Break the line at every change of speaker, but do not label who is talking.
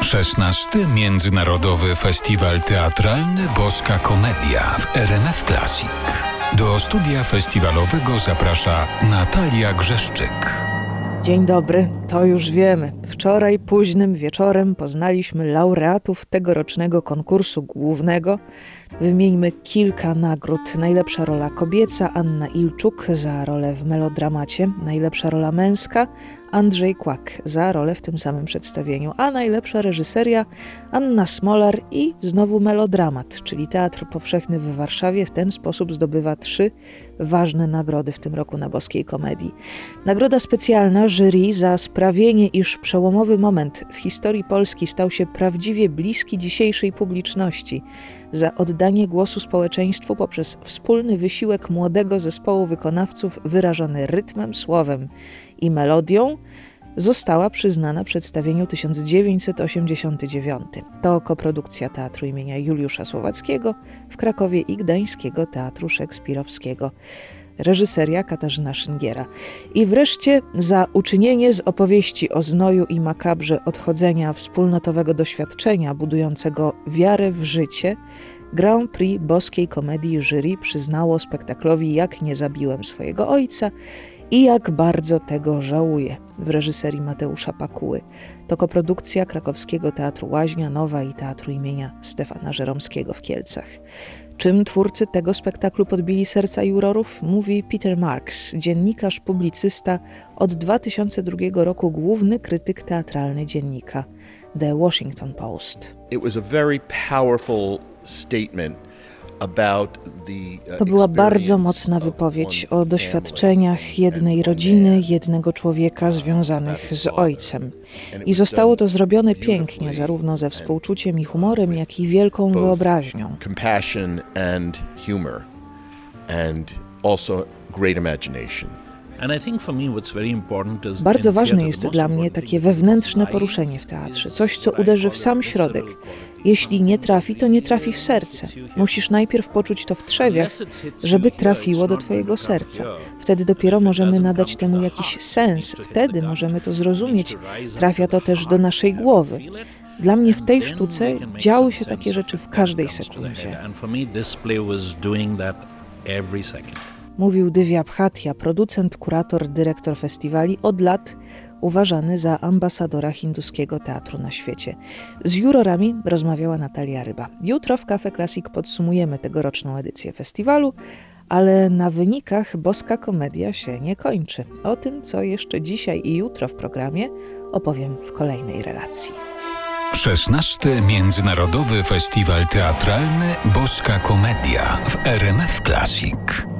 16. Międzynarodowy Festiwal Teatralny Boska Komedia w RMF Classic. Do studia festiwalowego zaprasza Natalia Grzeszczyk.
Dzień dobry, to już wiemy. Wczoraj późnym wieczorem poznaliśmy laureatów tegorocznego konkursu głównego. Wymieńmy kilka nagród. Najlepsza rola kobieca Anna Ilczuk za rolę w melodramacie, najlepsza rola męska Andrzej Kłak za rolę w tym samym przedstawieniu, a najlepsza reżyseria Anna Smolar i znowu melodramat, czyli Teatr Powszechny w Warszawie w ten sposób zdobywa trzy ważne nagrody w tym roku na Boskiej Komedii. Nagroda specjalna jury za sprawienie, iż przełomowy moment w historii Polski stał się prawdziwie bliski dzisiejszej publiczności, za oddanie głosu społeczeństwu poprzez wspólny wysiłek młodego zespołu wykonawców wyrażony rytmem, słowem i melodią, została przyznana przedstawieniu 1989. To koprodukcja Teatru imienia Juliusza Słowackiego w Krakowie i Gdańskiego Teatru Szekspirowskiego. Reżyseria Katarzyna Szyngiera. I wreszcie za uczynienie z opowieści o znoju i makabrze odchodzenia wspólnotowego doświadczenia budującego wiarę w życie Grand Prix boskiej komedii jury przyznało spektaklowi Jak nie zabiłem swojego ojca i jak bardzo tego żałuję w reżyserii Mateusza Pakuły. To koprodukcja krakowskiego Teatru Łaźnia Nowa i Teatru imienia Stefana Żeromskiego w Kielcach. Czym twórcy tego spektaklu podbili serca jurorów, mówi Peter Marks, dziennikarz, publicysta, od 2002 roku główny krytyk teatralny dziennika The Washington Post.
It was a very powerful statement
to była bardzo mocna wypowiedź o doświadczeniach jednej rodziny, jednego człowieka związanych z ojcem. I zostało to zrobione pięknie, zarówno ze współczuciem i humorem, jak i wielką wyobraźnią.
and humor and also great imagination.
Bardzo ważne jest dla mnie takie wewnętrzne poruszenie w teatrze, coś, co uderzy w sam środek. Jeśli nie trafi, to nie trafi w serce. Musisz najpierw poczuć to w trzewiach, żeby trafiło do Twojego serca. Wtedy dopiero możemy nadać temu jakiś sens, wtedy możemy to zrozumieć. Trafia to też do naszej głowy. Dla mnie w tej sztuce działy się takie rzeczy w każdej sekundzie mówił Divya Bhatia, producent, kurator, dyrektor festiwali, od lat uważany za ambasadora hinduskiego teatru na świecie. Z jurorami rozmawiała Natalia Ryba. Jutro w Cafe Classic podsumujemy tegoroczną edycję festiwalu, ale na wynikach boska komedia się nie kończy. O tym, co jeszcze dzisiaj i jutro w programie, opowiem w kolejnej relacji.
16. Międzynarodowy Festiwal Teatralny Boska Komedia w RMF Classic.